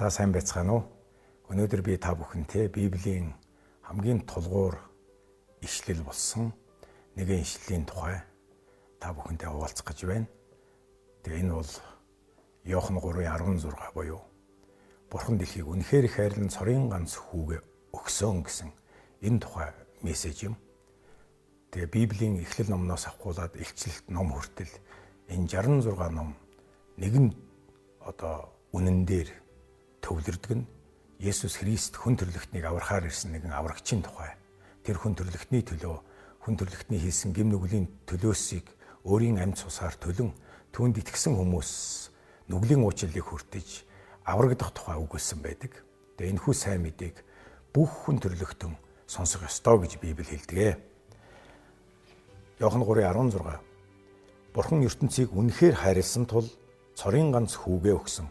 За сайн байцгаана уу? Өнөөдөр би та бүхэнтэй Библийн хамгийн тулгуур ишлэл болсон нэгэн ишлэлийн тухай та бүхэнтэй хуваалцах гэж байна. Тэгээ энэ бол Иохан 3:16 буюу Бурхан дэлхийг үнэхээр их хайрлан цорын ганц хүүгээ өгсөн гэсэн энэ тухай мессеж юм. Тэгээ Библийн эхлэл номноос авахгуулаад илчлэлт ном хүртэл энэ 66 ном нэгэн одоо үнэн дээр төвлөрдөг нь Есүс Христ хүн төрлөختнийг аврахаар ирсэн нэгэн аврагчийн тухай. Тэр хүн төрлөختний төлөө хүн төрлөختний хийсэн гэм нүглийн төлөөсийг өөрийн амьд цусаар төлөн түүнд итгэсэн хүмүүс нүглийн уучлалыг хүртэж аврагдах тухай өгүүлсэн байдаг. Тэгээ энэхүү сайн мэдээг бүх хүн төрлөختөн сонсох ёстой гэж Библи хэлдэг. Иохан 3:16 Бурхан ертөнцийг үнэхээр хайрлсан тул цорын ганц хүүгээ өгсөн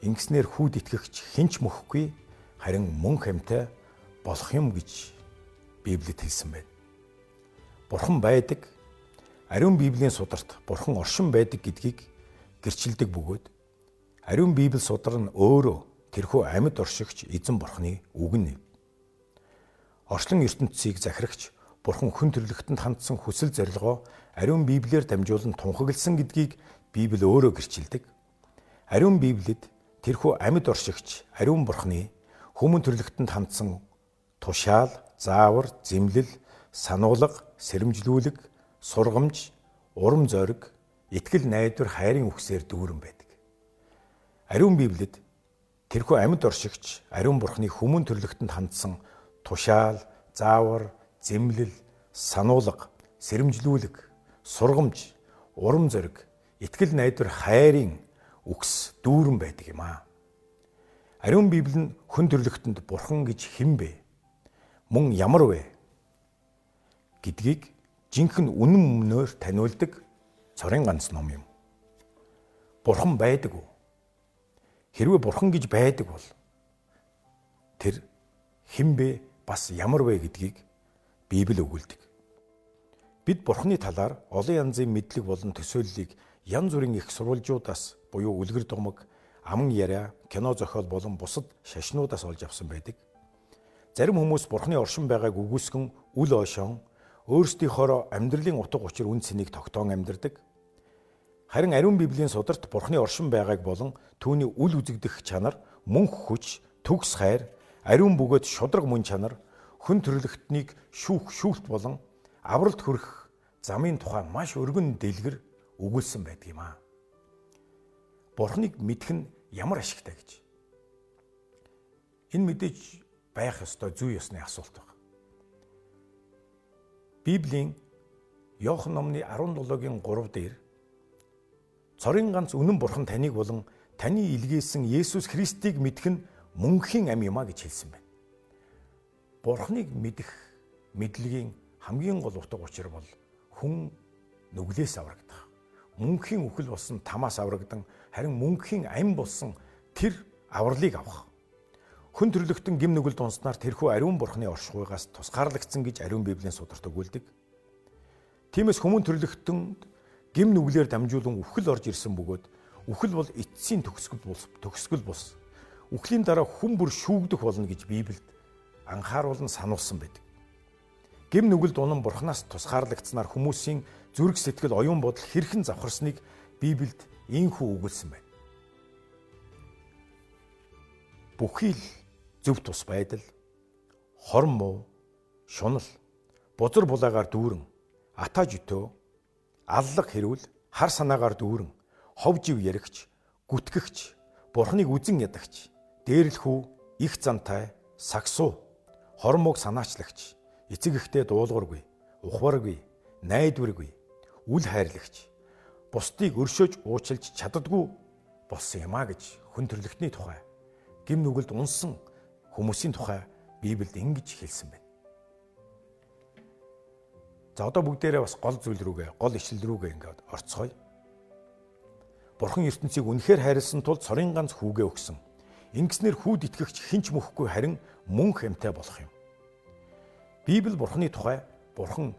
Ингэснээр хүүд итгэгч хинч мөхгүй харин мөн хамтай болох юм гэж Библиэд хэлсэн байна. Бурхан байдаг. Ариун Библийн сударт Бурхан оршин байдаг гэдгийг гэрчилдэг бөгөөд ариун Библи судар нь өөрөө тэрхүү амьд оршигч эзэн Бурханы үг нь. Орчлон ертөнцийг захирагч Бурхан хүн төрлөختөнд хандсан хүсэл зорилгоо ариун Библиэр дамжуулан тунхагласан гэдгийг Библи өөрөө гэрчилдэг. Ариун Библиэд тэрхүү амьд оршигч ариун бурхны хүмүүн төрлөختөнд хандсан тушаал, заавар, зэмлэл, сануулга, сэрэмжлүүлэг, сургамж, урам зориг, итгэл найдвар, хайрын үгсээр дүүрэн байдаг. Ариун Библиэд тэрхүү амьд оршигч ариун бурхны хүмүүн төрлөختөнд хандсан тушаал, заавар, зэмлэл, сануулга, сэрэмжлүүлэг, сургамж, урам зориг, итгэл найдвар, хайрын үгс дүүрэн байдаг юм аа. Ариун Библи нь хүн төрлөختөнд бурхан гэж хэн бэ? Мөн ямар вэ? гэдгийг жинхэнэ үнэн мөнөөр таниулдаг цорын ганц ном юм. Бурхан байдаг уу? Хэрвээ бурхан гэж байдаг бол тэр хэн бэ? Бас ямар вэ гэдгийг Библи өгүүлдэг. Бид бурханы талаар олон янзын мэдлэг болон төсөөллийг янз бүрийн их сурвалжуудаас буюу үлгэр дугмаг, аман яриа, кино зохиол болон бусад шашнуудаас олж авсан байдаг. Зарим хүмүүс бурхны оршин байгааг үгүйсгэн үл ойшон өөрсдийнхоороо амьдралын утга учир үн цэнийг тогтоон амьдардаг. Харин ариун библийн сударт бурхны оршин байгааг болон түүний үл үзэгдэх чанар, мөнх хүч, төгс хайр, ариун бөгөөд шудраг мөн чанар, хүн төрлөختнийг шүүх шүүлт болон авралт хүрэх замын тухай маш өргөн дэлгэр өгүүлсэн байдаг юм аа. Бурхныг мэдэх нь ямар ашигтай гэж. Энэ мэдээж байх ёстой зүй ёсны асуулт байна. Библийн Иохан номны 17-гийн 3 дээр цорын ганц үнэн бурхан таныг болон таны илгээсэн Есүс Христийг мэдэх нь мөнхийн ам юм а гэж хэлсэн байна. Бурхныг мэдэх мэдлэгийн хамгийн гол утга учир бол хүн нүглээс аврагдах мөнхийн үхэл болсон тамаас аврагдан харин мөнхийн амь болсон тэр авралыг авах. Хүн төрлөختөн гим нүгэл дунснаар тэрхүү ариун бурхны оршихуйгаас тусгаарлагдсан гэж ариун библийн сударт өгүүлдэг. Тиймээс хүмүүн төрлөختөнд гим нүглээр дамжуулан үхэл орж ирсэн бөгөөд үхэл бол эцсийн төгсгөл бус төгсгөл бус. Үхлийн дараа хүн бүр шүүгдэх болно гэж Библиэд анхааруулан сануулсан байдаг. Гим нүгэл дунан бурхнаас тусгаарлагдсанаар хүмүүсийн зүрх сэтгэл оюун бодол хэрхэн завхарсныг Библиэд ийхүү өгүүлсэн байна. Бүхий л зөв тус байдал, хорн муу, шунал, бузар булаагаар дүүрэн, атаа житөө, аллах хэрүүл, хар санаагаар дүүрэн, хов жив яригч, гүтгэгч, бурхныг үзен ядагч, дээрлэхүү, их зантай, сагсуу, хормог санаачлагч, эцэг ихтэй дуулуургүй, ухваргүй, найдваргүй, үл хайрлагч, бусдыг өршөөж уучлж чаддгүй болсон юм а гэж хүн төрлөختний тухай гим нүгэлд унсан хүмүүсийн тухай Библиэд ингэж хэлсэн байна. За одоо бүгдээрээ бас гол зүйл рүүгээ, гол ишлэл рүүгээ ингээд орцгоё. Бурхан ертөнцийг үнэхээр хайрлсан тул цорын ганц хүүгээ өгсөн. Ингэснээр хүүд итгэгч хинч мөхгүй харин мөн хэмтэй болох юм. Библи бурхны тухай бурхан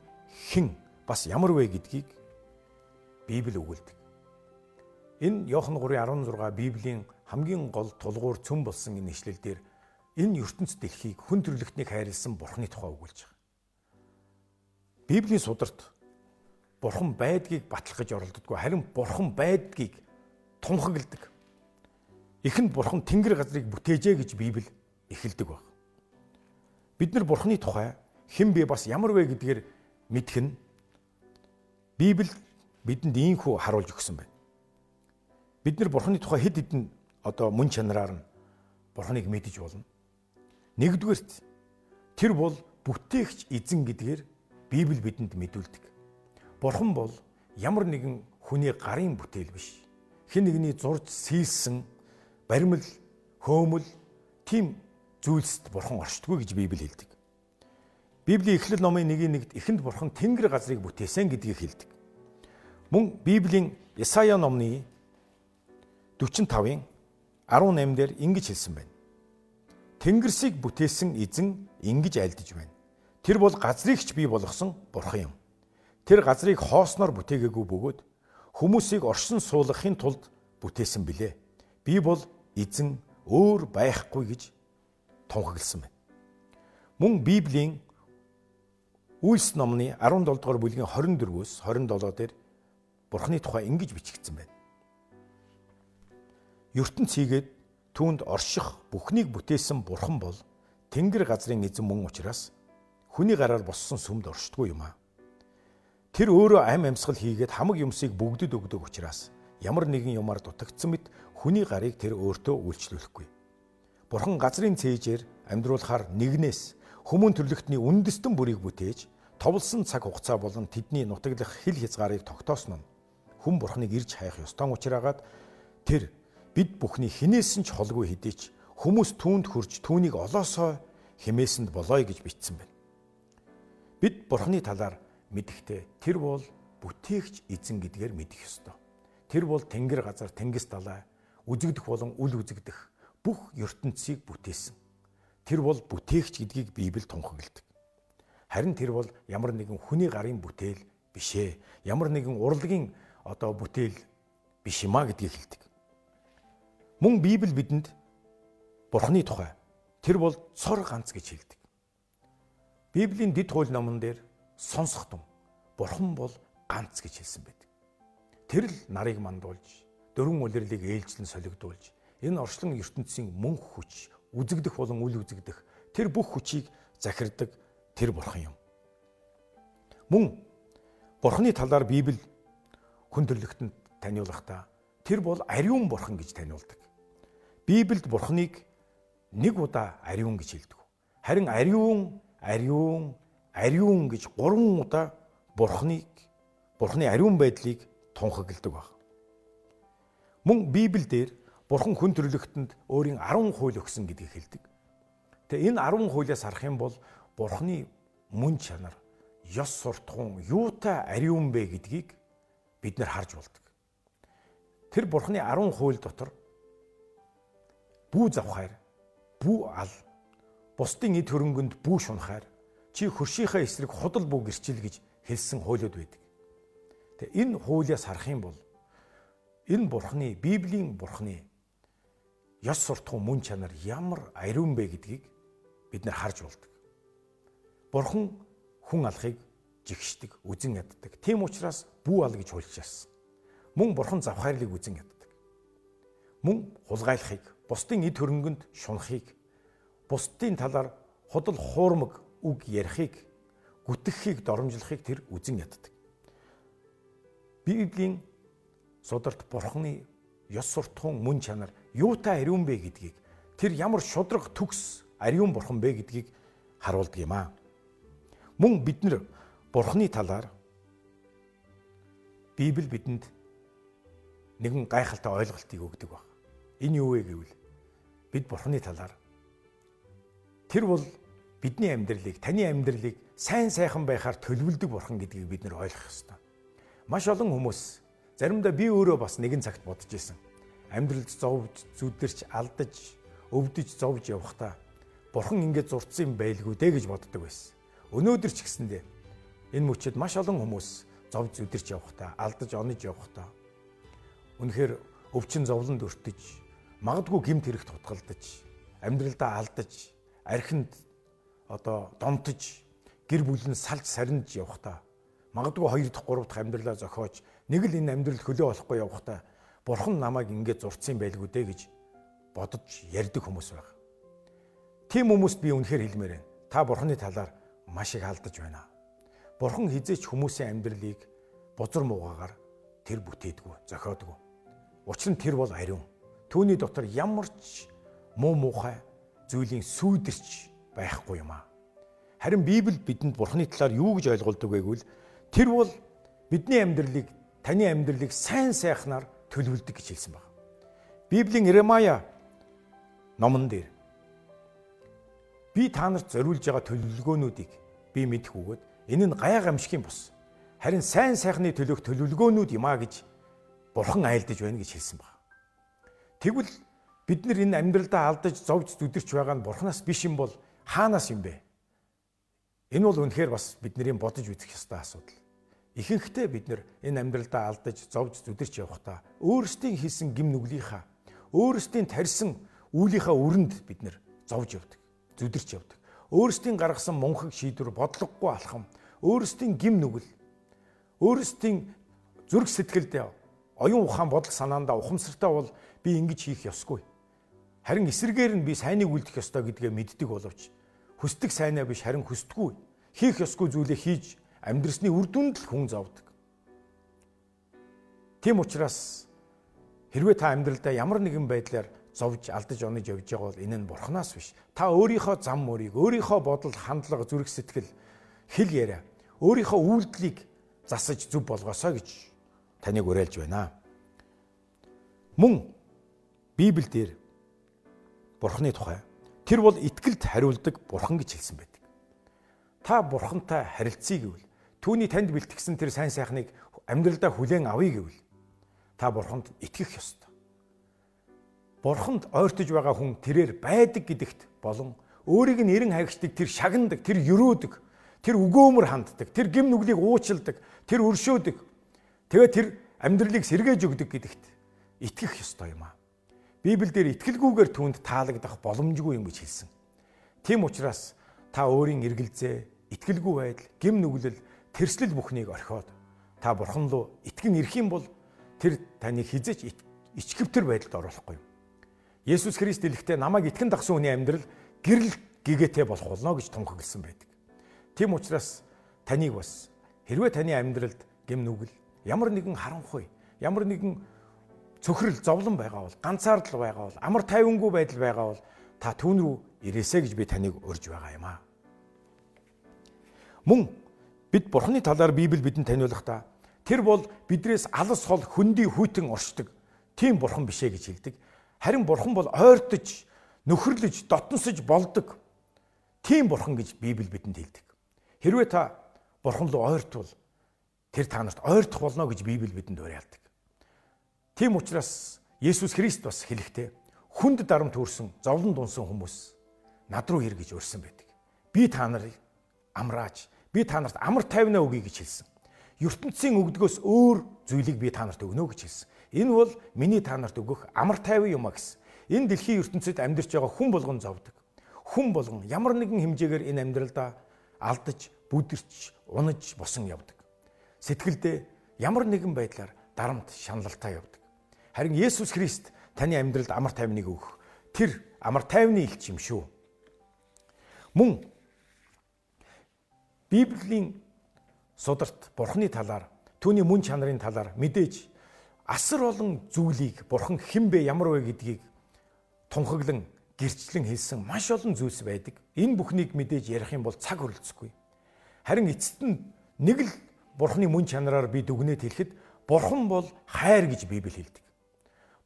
хэн бас ямар вэ гэдгийг Библи өгүүлдэг. Энэ Иохан 3:16 Библийн хамгийн гол тулгуур цөм болсон энэ ишлэл дээр энэ ертөнц дэлхийг хүн төрлөختнийг хайрлсан Бурхны тухай өгүүлж байгаа. Библийн сударт Бурхан байдгийг батлах гэж оролддоггүй харин Бурхан байдгийг тунхагладаг. Эхэнд Бурхан Тэнгэр газрыг бүтээжээ гэж Библи эхэлдэг баг. Бид нар Бурханы тухай хэн бэ бас ямар вэ гэдгээр мэдэх нь Библи бидэнд ийхүү харуулж өгсөн байна. Бид нар Бурханы тухай хэд хэдэн одоо мөн чанараар нь Бурханыг мэдэж болно. Нэгдүгээрт тэр бол бүтээгч эзэн гэдгээр Библи бидэнд мэдүүлдэг. Бурхан бол ямар нэгэн хүний гарын бүтээл биш. Хэн нэгний зурж сийлсэн баримл, хөөмөл тийм зүйлсд Бурхан оршдгүй гэж Библи хэлдэг. Библийн Эхлэл номын 1-д эхэнд Бурхан Тэнгэр газрыг бүтээсэн гэдгийг хэлдэг. Мөн Библийн Исая номны 45-ын 18 дээр ингэж хэлсэн байна. Тэнгэрсийг бүтээсэн эзэн ингэж айлдж байна. Тэр бол газрыг ч бий болгосон бурхан юм. Тэр газрыг хоосноор бүтээгээгүй бөгөөд хүмүүсийг оршин суулгахын тулд бүтээсэн билээ. Би бол эзэн өөр байхгүй гэж тунхагласан байна. Мөн Библийн Үйлс номны 17 дугаар бүлгийн 24-өөс 27 дээр Бурхны тухай ингэж бичигдсэн байна. ертөнц хийгээд түүнд орших бүхнийг бүтээсэн Бурхан бол Тэнгэр газрын эзэн мөн учраас хүний гараар боссон сүмд оршдгүй юм аа. Тэр өөрөө ам амьсгал хийгээд хамаг юмсыг бүгдэд өгдөг учраас ямар нэгэн юмар дутагдсан мэт хүний гарыг тэр өөртөө үйлчлүүлэхгүй. Бурхан газрын цээжээр амьдруулахаар нэгнээс хүмүүн төрлөختний үндэстэн бүрийг бүтээж товлсон цаг хугацаа болон тэдний нутаглах хил хязгаарыг тогтоосон нь хүн бурхныг ирж хайх ёстон учраагаад тэр бид бүхний хинээсэн ч холгүй хэдий ч хүмүүс түүнд хүрч түүнийг олоосоо хэмээсэнд болоё гэж бичсэн байна. Бид бурхны талаар мэдэхдээ тэр бол бүтээгч эзэн гэдгээр мэдэх ёстой. Тэр бол тэнгэр газар, тэнгис далай, үзэгдэх болон үл үзэгдэх бүх ертөнцийг бүтээсэн. Тэр бол бүтээгч гэдгийг Библи тунхагладаг. Харин тэр бол ямар нэгэн хүний гарын бүтээл биш ээ. Ямар нэгэн урлагийн одоо бүтээл биш юма гэдгийг хэлдэг. Мөн Библи бидэнд Бурхны тухай тэр бол цор ганц гэж хэлдэг. Библийн дэд хууль номон дээр сонсохдон Бурхан бол ганц гэж хэлсэн байдаг. Тэр л нарыг мандуулж, дөрвөн улирлыг ээлжлэн солигдуулж, энэ орчлон ертөнцийн мөнх хүч, үзэгдэх болон үл үзэгдэх тэр бүх хүчийг захирдаг тэр Бурхан юм. Мөн Бурханы талаар Библи хүн төрлөختөнд таниулахдаа тэр бол ариун Бурхан гэж таниулдаг. Библиэд Бурхныг нэг удаа ариун гэж хэлдэг. Харин ариун, ариун, ариун гэж гурван удаа Бурхныг Бурхны ариун байдлыг тунхагладаг баг. Мөн Библиэлд Бурхан хүн төрлөختөнд өөрийн 10 хууль өгсөн гэдгийг хэлдэг. Тэгээ энэ 10 хуулиас харах юм бол Бурхны мөн чанар, ёс суртахуун юутай ариун бэ гэдгийг бид нар харж болдог. Тэр Бурхны 10 хууль дотор бүү завхаар бүү ал бусдын эд хөрөнгөнд бүү шунахаар чи хөршийнхээ эсрэг худал бүү гэрчил гэж хэлсэн хуулиуд байдаг. Тэгээ энэ хуулиас харах юм бол энэ бурхны библийн бурхны ёс суртахуун мөн чанар ямар ариун бэ гэдгийг бид нар харж болдог. Бурхан хүн алхыг жигшдэг, үзен яддаг. Тийм учраас бүү ал гэж хуульчаасан. Мөн бурхан завхаарлыг үзен яддаг. Мөн хулгайлахыг бусдын эд хөрөнгөнд шунахыг бусдын талаар худал хуурмаг үг ярихыг гүтгэхийг доромжлохыг тэр үзен яддаг. Библийн сударт бурхны ёс суртахуун мөн чанар юутай ариун бэ гэдгийг тэр ямар шудраг төгс ариун бурхан бэ гэдгийг харуулдаг юм аа. Мөн бид нар бурхны талаар Библи бидэнд нэгэн гайхалтай ойлголтыг өгдөг баг. Энэ юу вэ гэвэл бид бурхны талаар тэр бол бидний амьдралыг таны амьдралыг сайн сайхан байхаар төлөвлөдөг бурхан гэдгийг бид нар ойлгох ёстой. Маш олон хүмүүс заримдаа би өөрөө бас нэгэн цагт бодож исэн. Амьдралд зовж, зүдэрч, алдаж, өвдөж, зовж явхдаа бурхан ингэж зурцсан байлгүй дээ гэж боддог байсан. Өнөөдөр ч гэсэндээ энэ мөчөд маш олон хүмүүс зовж зүдэрч явхдаа, алдаж, онож явхдаа үнэхээр өвчин зовлонд өртөж, магадгүй гимт хэрэгт хутгалдаж, амьдралдаа алдаж, архинд одоо донтож, гэр бүл нь салж сарниж явхдаа магадгүй 2 дахь 3 дахь амьдралаа зохиож нэг л энэ амьдрал хөлөө болохгүй явхдаа бурхан намайг ингэж зурцсан байлгүй дээ гэж бодож ярьдаг хүмүүс байна. Тим хүмүүст би үнэхээр хэлмээр байна. Та бурханы талаар маш их алдаж байна. Бурхан хизээч хүмүүсийн амьдралыг бузар муугаагаар тэр бүтээдгүй, зохиодгүй. Учир нь тэр бол ариун. Түүний дотор ямар ч муу муухай зүйлийн сүйдэрч байхгүй юм аа. Харин Библи бидэнд Бурхны талаар юу гэж ойлгуулдаг вэ гэвэл тэр бол бидний амьдралыг таны амьдралыг сайн сайхнаар төлөвлөдөг гэж хэлсэн байна. Библийн Иремая номон дээр би та нарт зориулж байгаа төлөвлөгөөнүүдийг би мэдэх үгээд энэ нь гай гамшигын бус. Харин сайн сайхны төлөөх төлөвлөгөөнүүд юм а гэж Бурхан айлдаж байна гэж хэлсэн баг. Тэгвэл бид нар энэ амьдралдаа алдаж зовж зүдэрч байгаа нь Бурханаас биш юм бол хаанаас юм бэ? Энэ бол үнэхээр бас бидний бодож үзэх ёстой асуудал. Ихэнхдээ бид нар энэ амьдралдаа алдаж зовж зүдэрч явхдаа өөрсдийн хийсэн гим нүглийнхаа өөрсдийн тарьсан үйлийнхаа өрөнд бид нар зовж явдаг, зүдэрч явдаг. Өөрсдийн гаргасан мунхаг шийдвэр бодлогогүй алхам, өөрсдийн гим нүгэл, өөрсдийн зүрх сэтгэлдээ оюун ухаан бодол санаандаа ухамсартай бол би ингэж хийх ёсгүй. Харин эсэргээр нь би сайныг үлдэх ёстой гэдгээ мэддэг боловч хүсдэг сайнаа биш харин хүсдэггүй. Хийх ёсгүй зүйлээ хийж амьдрсны үр дүнд л хүн зовдөг. Тийм учраас хэрвээ та амьдралдаа ямар нэгэн байдлаар зовж алдаж онож явж байгаа бол энэ нь бурхнаас биш. Та өөрийнхөө зам мөрийг, өөрийнхөө бодол, хандлага, зүрх сэтгэл, хэл яриа, өөрийнхөө үйлдэлийг засаж зүв болгосоо гэж таныг уриалж байна. Мөн Библиэлд Бурхны тухай тэр бол итгэлд хариулдаг Бурхан гэж хэлсэн байдаг. Та Бурхантай харилцъя гэвэл түүний танд бэлтгэсэн тэр сайн сайхныг амьдралдаа хүлээн авъя гэвэл та Бурханд итгэх ёстой. Бурханд ойртож байгаа хүн тэрээр байдаг гэдэгт болон өөрийг нь эрен хайгчдаг тэр шагнадаг, тэр өрөөдөг, тэр өгөөмөр ханддаг, тэр гим нүглийг уучилдаг, тэр өршөөдөг, Тэгээд тэр амьдралыг сэргээж өгдөг гэдэгт итгэх ёстой юм аа. Библиэлд итгэлгүйгээр түнд таалагдах боломжгүй юм гэж хэлсэн. Тийм учраас та өөрийн эргэлзээ, итгэлгүй байдал, гим нүглэл, тэрслэл бүхнийг орхиод та бурхан руу итгэн ирэх юм бол тэр таныг хизэж ичгэвтер байдалд оруулахгүй юм. Есүс Христ дэлгэхдээ намайг итгэн дагсан хүний амьдрал гэрэл гэгээтэй болох болно гэж тунхагласан байдаг. Тийм учраас таныг бас хэрвээ таны амьдралд гим нүгэл, ямар нэгэн харанхуй, ямар нэгэн цөхрөл зовлон байгаа бол, ганцаардал байгаа бол, амар тайвангүй байдал байгаа бол та түүн рүү ирээсэ гэж би таныг урьж байгаа юм аа. Мөн бид Бурхны талаар Библи бидэнд таниулахдаа тэр бол бидрээс алс хол хөндөй хүйтэн оршдог тийм Бурхан бишээ гэж хэлдэг. Харин Бурхан бол ойртож, нөхөрлөж, дотносож болдог тийм Бурхан гэж Библи бидэнд хэлдэг. Хэрвээ та Бурхан руу ойртвол тэр та нарт ойртох болно гэж Библи бидэнд уриалдаг. Тийм учраас Есүс Христ бас хэлэхдээ хүнд дарамт төрсэн, зовлон дунсан хүмүүс над руу хэр гэж өрсөн байдаг. Би та нарыг амрааж, би та нарт амар тайвнаа өгье гэж хэлсэн. ертөнцийн өгдгөөс өөр зүйлийг би та нарт өгнө гэж хэлсэн. Энэ бол миний та нарт өгөх амар тайван юм а гэсэн. Энэ дэлхийн ертөнцид амьдарч байгаа хүн болгон зовдөг. Хүн болгон ямар нэгэн хэмжээгээр энэ амьдралдаа алдаж, бүдэрч, унаж босон явдаг сэтгэлдээ ямар нэгэн байдлаар дарамт шаналлтаа явдаг. Харин Есүс Христ таны амьдралд амар тайвныг өгөх тэр амар тайвны илч юм шүү. Мөн Библийн сударт Бурхны талаар түүний мөн чанарын талаар мэдээж асар олон зүйлийг Бурхан хэн бэ ямар вэ гэдгийг тунхаглан гэрчлэн хэлсэн маш олон зүйлс байдаг. Энэ бүхнийг мэдээж ярих юм бол цаг хөрөлцөхгүй. Харин эцэст нь нэг л Бурхны мөн чанараар би дүгнээд хэлэхэд Бурхан бол хайр гэж Библи хэлдэг.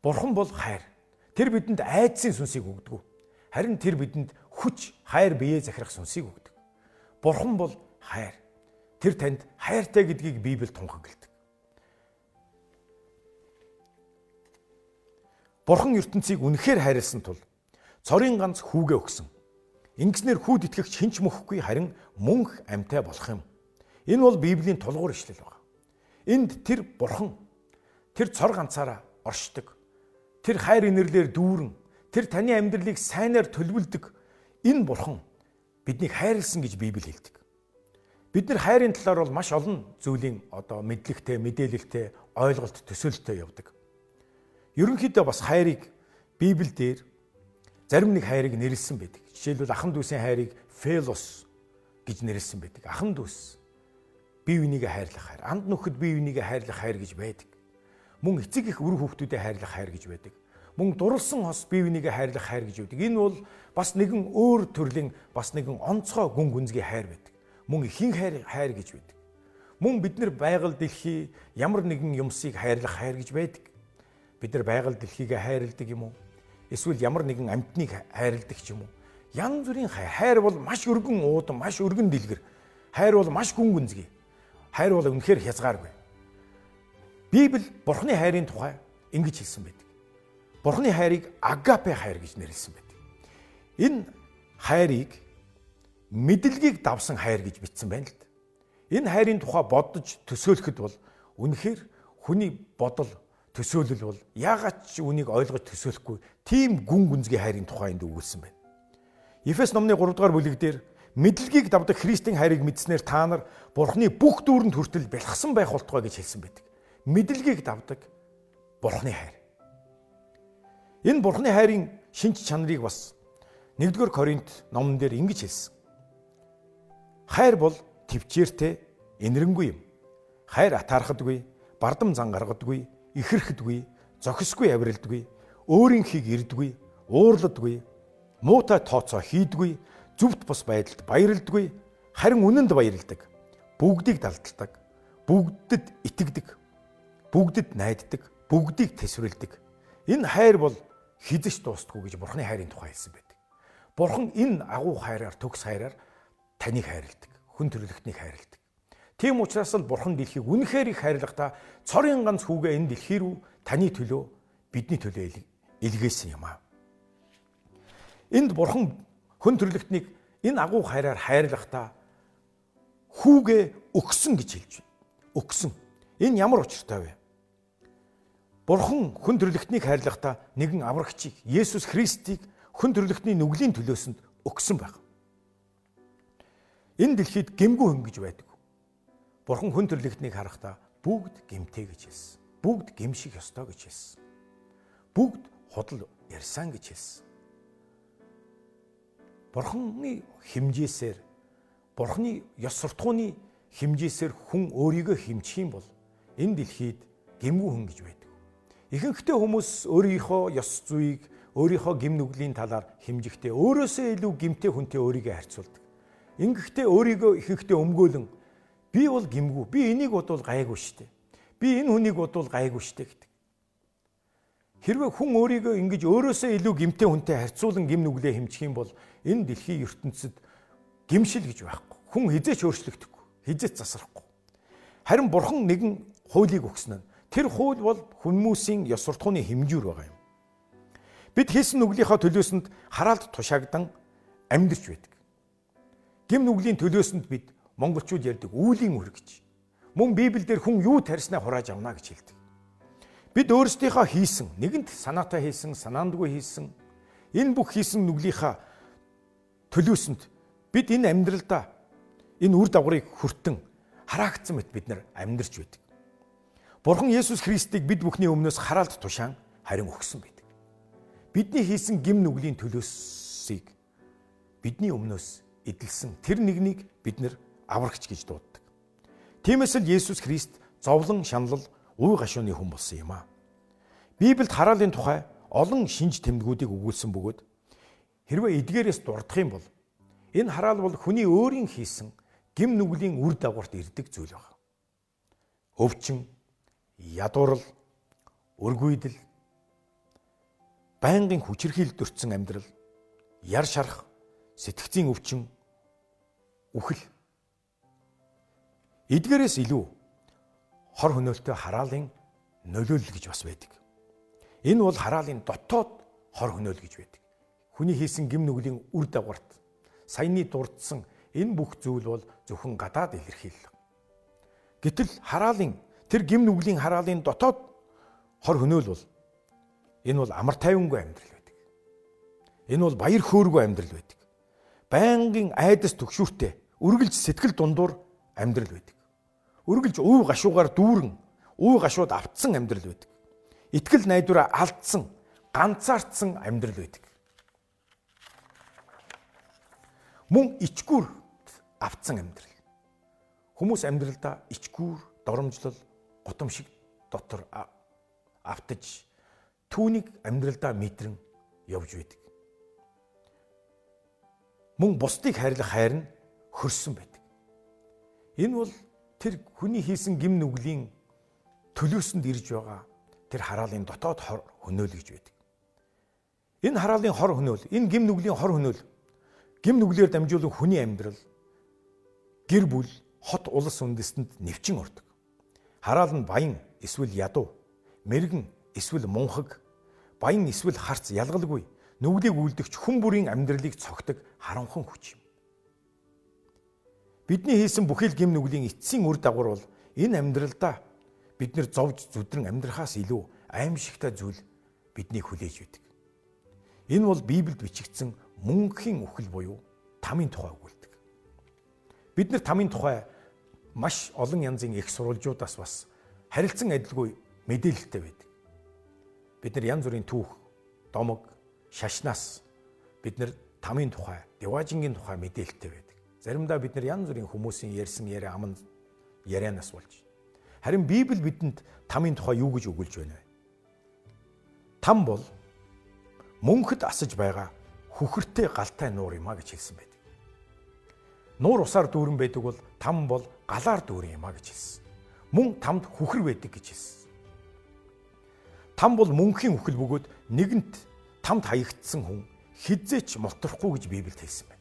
Бурхан бол хайр. Тэр бидэнд айдсын сүнсийг өгдөг. Харин тэр бидэнд хүч, хайр биеэ захирах сүнсийг өгдөг. Бурхан бол хайр. Тэр танд хайртай гэдгийг Библи тунхагладаг. Бурхан ертөнцийг үнэхээр хайрлсан тул цорын ганц хүүгээ өгсөн. Ингэснээр хүүд итгэгч хинч мөхгүй харин мөнх амьтай болох юм. Энэ бол Библийн тулгуур ишлэл байна. Энд тэр бурхан тэр цор ганцаараа оршдог. тэр хайр инэрлэр дүүрэн тэр таны амьдралыг сайнаар төлөвлөдөг энэ бурхан биднийг хайрлсан гэж Библи хэлдэг. Бид нар хайрын талаар бол маш олон зүйлийн одоо мэдлэгтэй, мэдээлэлтэй, ойлголт төсөөлтөй явдаг. Ерөнхийдөө бас хайрыг Библиэлд зарим нэг хайрыг нэрлсэн байдаг. Жишээлбэл ахан дүүсийн хайрыг Фелос гэж нэрлсэн байдаг. Ахан дүүс бие бинийгээ хайрлах хайр, анд нөхөд бие бинийгээ хайрлах хайр гэж байдаг. Мөн эцэг их үр хүүхдүүдэд хайрлах хайр гэж байдаг. Мөн дурлсан хос бие бинийгээ хайрлах хайр гэж байдаг. Энэ бол бас нэгэн өөр төрлийн бас нэгэн онцгой гүн гүнзгий хайр байдаг мөн ихийн хайр хайр гэж байдаг. Мөн бид нар байгаль дэлхий ямар нэгэн юмсыг хайрлах хайр гэж байдаг. Бид нар байгаль дэлхийгээ хайрладаг юм уу? Эсвэл ямар нэгэн амьтныг хайрладаг ч юм уу? Янз бүрийн хайр. Хайр бол маш өргөн уудан, маш өргөн дэлгэр. Хайр бол маш гүн гүнзгий. Хайр бол үнэхээр хязгааргүй. Библи Бурхны хайрын тухай ингэж хэлсэн байдаг. Бурхны хайрыг агапе хайр гэж нэрлсэн байдаг. Энэ хайрыг мэдлэгийг давсан хайр гэж бичсэн байна л да. Энэ хайрын тухай бодож төсөөлөхөд бол үнэхээр хүний бодол төсөөлөл бол яагаад ч үнийг ойлгож төсөөлөхгүй тийм гүн гүнзгий хайрын тухайд өгүүлсэн байна. Эфес номны 3 дугаар бүлэг дээр мэдлэгийг давдаг Христийн хайрыг мэдснээр та нар Бурхны бүх дүүрэнд хүртэл бэлгсэн байх болтугай гэж хэлсэн байдаг. Мэдлэгийг давдаг Бурхны хайр. Энэ Бурхны хайрын шинж чанарыг бас 1-р Коринт номон дээр ингэж хэлсэн. Хайр бол төвчээртэй энэрэнгүй юм. Хайр атаархадгүй, бардам зан гаргадгүй, ихэрхэдгүй, зохисгүй авиралдгүй, өөрийнхийг ирдгүй, уурладгүй, муутай тооцоо хийдгүй, зүвт бус байдалд баярлдгүй, харин үнэнд баярладаг. Бүгдийг далдалдаг, бүгдэд итгэдэг, бүгдэд найддаг, бүгдийг тэсвэрлэдэг. Энэ хайр бол хизэж дуустдаггүй гэж Бурхны хайрын тухай хэлсэн байдаг. Бурхан энэ агуу хайраар, төгс хайраар таныг хайрладаг. Хүн төрөлхтнийг хайрладаг. Тийм учраас л бурхан дэлхийг үнэхээр их хайрлахдаа цорын ганц хүүгээ энэ дэлхий рүү таны төлөө бидний төлөө илгээсэн юм аа. Энд бурхан хүн төрлөختнийг энэ агуу хайраар хайрлахдаа хүүгээ өгсөн гэж хэлж байна. Өгсөн. Энэ ямар учиртай вэ? Бурхан хүн төрлөختнийг хайрлахдаа нэгэн аврагчийг Есүс Христийг хүн төрлөختний нүглийн төлөөсөнд өгсөн байна. Энэ дэлхийд гэмгүй хүн гэж байдаг. Бурхан хүн төрлөختнийг харахтаа бүгд гэмтэй гэж хэлсэн. Бүгд гэмших ёстой гэж хэлсэн. Бүгд худал ярьсан гэж хэлсэн. Бурханы химжээсээр Бурханы ёс суртахууны химжээсээр хүн өөрийгөө химчих юм бол энэ дэлхийд гэмгүй хүн гэж байдаг. Ихэнхдээ хүмүүс өөрийнхөө ёс зүйг өөрийнхөө гим нүглийн талаар химжихдээ өөрөөсөө илүү гимтэй хүнтэй өөрийгөө харьцуулдаг. Ингэхдээ өөрийгөө ихэнхдээ өмгөөлөн би бол гимгүү. Би энийг бодвол гайгүй штэ. Би энэ хүнийг бодвол гайгүй штэ гэдэг. Хэрвээ хүн өөрийгөө ингэж өөрөөсөө илүү гимтэй хүнтэй харьцуулан гим нүглээ хэмжих юм бол энэ дэлхийн ертөнцид гимшил гэж байхгүй. Хүн хизээч өөрчлөгдөхгүй. Хизээч засрахгүй. Харин бурхан нэгэн хуулийг өгсөн нь тэр хууль бол хүмүүсийн ёс суртахууны хэмжүүр байгаа юм. Бид хийсэн нүглийнхаа төлөөсөнд хараалт тушаагдан амьдэрч байдаг. Гим нүглийн төлөөсөнд бид монголчууд ярьдаг үүлийн үр гэж. Мөн Библиэлд хүн юу тарьснаа хурааж авна гэж хэлдэг. Бид өөрсдийнхөө хийсэн, нэгэнт санаатай хийсэн, санаандгүй хийсэн энэ бүх хийсэн нүглийнхаа төлөөсөнд бид энэ амьдралдаа энэ үр дагаврыг хүртэн хараагдсан мэт бид нар амьдарч байдаг. Бурхан Есүс Христийг бид бүхний өмнөөс хараалт тушаан харин өгсөн байдаг. Бидний хийсэн гим нүглийн төлөөсийг бидний өмнөөс эдэлсэн тэр нэгнийг бид нэр аврагч гэж дууддаг. Тиймээс л Есүс Христ зовлон шаналл уй гашууны хүн болсон юм а. Библиэд хараалын тухай олон шинж тэмдгүүдийг өгүүлсэн бөгөөд хэрвээ эдгээрээс дурдах юм бол энэ хараал бол хүний өөрийн хийсэн гим нүглийн үр дагаварт ирдэг зүйл байна. Өвчин, ядуурл, өргүйдэл, байнгын хүчирхийлд өртсөн амьдрал, яр шарах, сэтгцийн өвчин, үхэл. Эдгээрээс илүү хор хөнөөлтөй хараалын нөлөөлөл гэж бас байдаг. Энэ бол хараалын дотоод хор хөнөөл гэж байдаг. Хүний хийсэн гим нүглийн үр дагаварт саяны дурдсан энэ бүх зүйл бол зөвхөн гадаад илэрхийлэл. Гэтэл хараалын тэр гим нүглийн хараалын дотоод хор хөнөөл бол Энэ бол амар тайвангүй амьдрал байдаг. Энэ бол баяр хөөргүй амьдрал байдаг. Байнгын айдас төгшүүртэй үргэлж сэтгэл дундуур амьдрал байдаг. Үргэлж өв гашуугаар дүүрэн, өв гашууд автсан амьдрал байдаг. Итгэл найдвараа алдсан, ганцаардсан амьдрал байдаг. Мөн ичгүр автсан амьдрал. Хүмүүс амьдралдаа ичгүр, доромжлол, гутамшиг дотор автаж түүнийг амьдралдаа мэдрэн явж байдаг. Мөн бусдыг хайрлах хайр нь хөрсөн байдаг. Энэ бол тэр хүний хийсэн гим нүглийн төлөөсөнд ирж байгаа тэр хараалын дотоод хор хөнөөл гэж байдаг. Энэ хараалын хор хөнөөл, энэ гим нүглийн хор хөнөөл гим нүглээр дамжуулан хүний амьдрал гэр бүл хот улс үндэстэнд нэвчин ордог. Хараал нь баян эсвэл ядуу, мэрэгэн эсвэл мунхаг, баян эсвэл харц ялгалгүй нүглийг үлдэгч хүн бүрийн амьдралыг цогтөг харанхан хүч юм. Бидний хийсэн бүхэл гим нүглийн эцсийн үр дагавар бол энэ амьдралдаа бид нэр зовж зүдрэн амьдрахаас илүү аимшигтай зүйл биднийг хүлээж байдаг. Энэ бол Библиэд бичигдсэн мөнхийн үхэл буюу тамийн тухай өгүүлдэг. Бид нар тамийн тухай маш олон янзын их сурвалжуудаас бас харилцан адилгүй мэдээлэлтэй байдаг. Бид нар янз бүрийн түүх, домог, шашнаас бид нар тамийн тухай, деважингийн тухай мэдээлэлтэй байдаг. Заримдаа бид нар янз бүрийн хүмүүсийн ярьсан яриа аман ярианаас болж. Харин Библи бидэнд тамийн тухай юу гэж өгүүлж байна вэ? Там бол мөнхөд асаж байгаа хүхртэй галтай нуур юм а гэж хэлсэн байдаг. Нуур усаар дүүрэн байдаг бол там бол галаар дүүрэн юм а гэж хэлсэн. Мөн тамд хүхэр байдаг гэж хэлсэн. Там бол мөнхийн үхэл бөгөөд нэгэнт тамд хаягдсан хүн хизээч моторхгүй гэж Библиэд хэлсэн байна.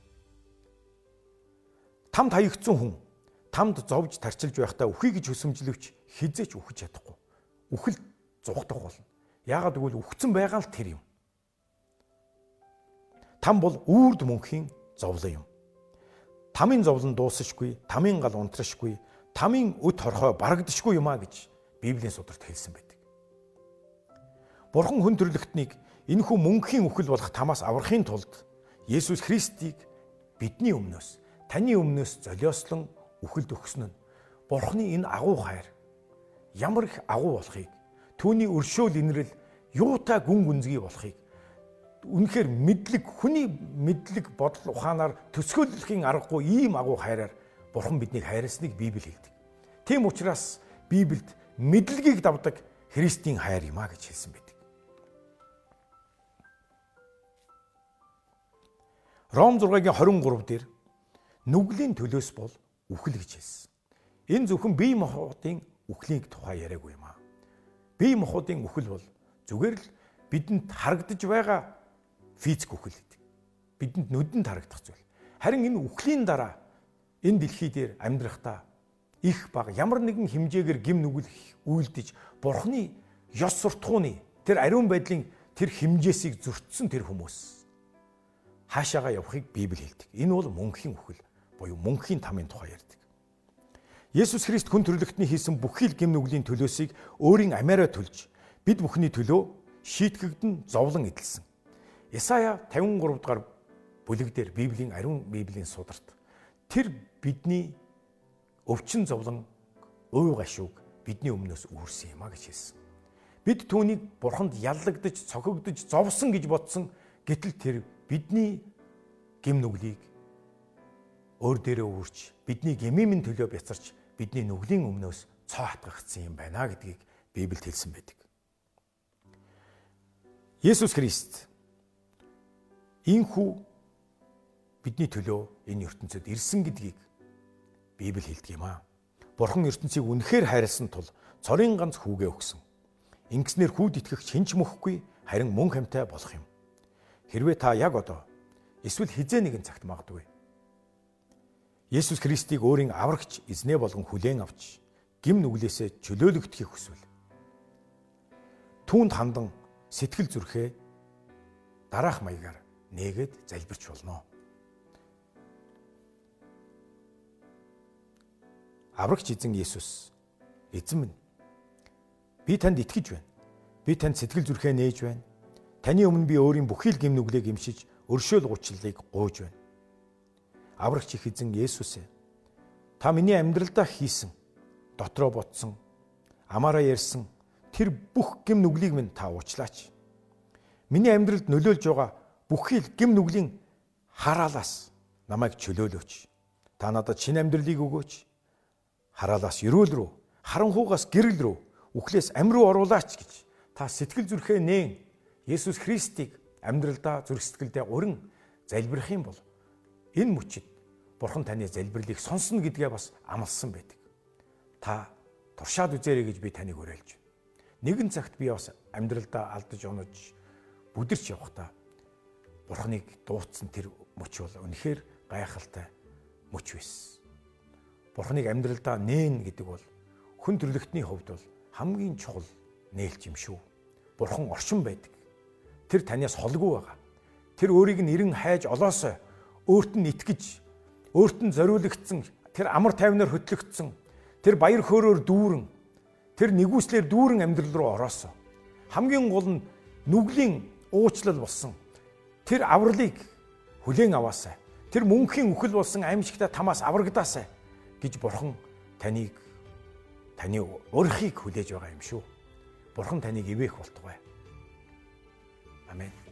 Тамд хаягдсан хүн тамд зовж тарчилж байхдаа үхий гэж хөсөмжлөвч хизээч үхэж чадахгүй. Үхэл зугтах болно. Яагаад гэвэл үхсэн байгаа л тэр юм. Там бол үрд мөнхийн зовлон юм тамийн зовлон дуусахгүй, тамийн гал унтрашгүй, тамийн өд хорхой барагдашгүй юм а гэж Библийн сударт хэлсэн байдаг. Бурхан хүн төрлөختнийг энэхүү мөнхийн үхэл болох тамаас аврахын тулд Есүс Христийг бидний өмнөөс, таны өмнөөс золиослон үхэлд өгсөн нь Бурханы энэ агуу хайр ямар их агуу болохыг түүний өршөөл инрэл юутай гүн гүнзгий болохыг үнэхээр мэдлэг хүний мэдлэг бодол ухаанаар төсөөлөхийн аргагүй ийм агуу хайраар бурхан биднийг хайрласныг Библи хэлдэг. Тийм учраас Библиэд мэдлэгийг давдаг Христийн хайр юм а гэж хэлсэн байдаг. Ром 6-гийн 23 дээр нүглийн төлөөс бол үхэл гэж хэлсэн. Энэ зөвхөн бие махбодын үхлийг тухай яриаггүй юм а. Бие махбодын үхэл бол зүгээр л бидэнд харагдаж байгаа физик үхэл гэдэг. Бидэнд нүдэнд харагдах зүйл. Харин энэ үхлийн дараа энэ дэлхий дээр амьдрахдаа их баг ямар нэгэн хэмжээгээр гим нүгэл үйлдэж бурхны ёс суртахууны тэр ариун байдлын тэр хэмжээсийг зөрчсөн тэр хүмүүс хаашаага явахыг Библи хэлдэг. Энэ бол мөнхийн үхэл буюу мөнхийн тамийн тухай ярьдаг. Есүс Христ хүн төрлөختний хийсэн бүхий л гим нүглийн төлөөсийг өөрийн амиараа төлж бид бүхний төлөө шийтгэгдэн зовлон эдэлсэн. Исая 53 дугаар бүлэг дээр Библийн ариун Библийн сударт тэр бидний өвчин зовлон өө гашууг бидний өмнөөс үүрсэн юм а гэж хэлсэн. Бид түүнийг бурханд яллагдж, цохигдож, зовсон гэж бодсон. Гэтэл тэр бидний гим нүглийг өөр дээрээ үүрч, бидний гмийн төлөө бяцарч, бидний нүглийн өмнөөс цоо хатгагдсан юм байна гэдгийг Библиэд хэлсэн байдаг. Есүс Христ Ийхүү бидний төлөө энэ ертөнцид ирсэн гэдгийг Библи хэлдэг юм аа. Бурхан ертөнцийг үнэхээр хайрлсан тул цорын ганц хүүгээ өгсөн. Ингэснээр хүүд итгэх хинч мөхгүй харин мөн хамтай болох юм. Хэрвээ та яг одоо эсвэл хизээ нэгэн цагт магадгүй. Есүс Христийг өөрийн аврагч эзнээ болгон хүлээн авч гим нүглээсээ чөлөөлөгдөхийг хүсвэл түүнд хандан сэтгэл зүрхээ дараах маягаар нээгээд залбирч болно. Аврагч эзэн Есүс эзэн минь би танд итгэж байна. Би танд сэтгэл зүрхээ нээж байна. Таны өмнө би өөрийн бүхий л гим нүглийг имшиж өршөөл гучлалыг гуйж байна. Аврагч их эзэн Есүс ээ. Та миний амьдралдаа хийсэн, дотроо ботсон, амаараа ярьсан тэр бүх гим нүглийг минь та уучлаач. Миний амьдралд нөлөөлж байгаа бүхий л гим нүглийн хараалаас намайг чөлөөлөөч. Та надад шинэ амьдралыг өгөөч. Хараалаас ерөөл рүү, харанхуугаас гэрэл рүү, үхлээс амь руу оруулаач гэж та сэтгэл зүрхээ нээн Есүс Христийг амьдралдаа зүрх сэтгэлдээ уран залбирах юм бол энэ мөчид Бурхан таны залбирлыг сонсно гэдгээ бас амласан байдаг. Та туршаад үзээрэй гэж би таныг уриалж. Нэгэн цагт би бас амьдралдаа алдаж онож бүдэрч явахдаа Бурханыг дуудсан тэр мөч бол үнэхээр гайхалтай мөч байсан. Бурханыг амьдралдаа нээн гэдэг бол хүн төрлөختний хувьд бол хамгийн чухал нээлт юм шүү. Бурхан оршин байдаг. Тэр танаас холгүй байгаа. Тэр өөрийг нь эрен хайж олоосоо өөрт нь итгэж өөрт нь зориулагдсан тэр амар тайвнаар хөтлөгдсөн тэр баяр хөөрөөр дүүрэн тэр нэгүслэр дүүрэн амьдрал руу ороосоо хамгийн гол нь нүглийн уучлал болсон тэр авралыг хүлээн аваасай тэр мөнхийн үхэл болсон аимшигтай тамаас аврагдаасай гэж бурхан таныг таны урхийг хүлээж байгаа юм шүү. Бурхан таныг ивэх болтугай. Амен.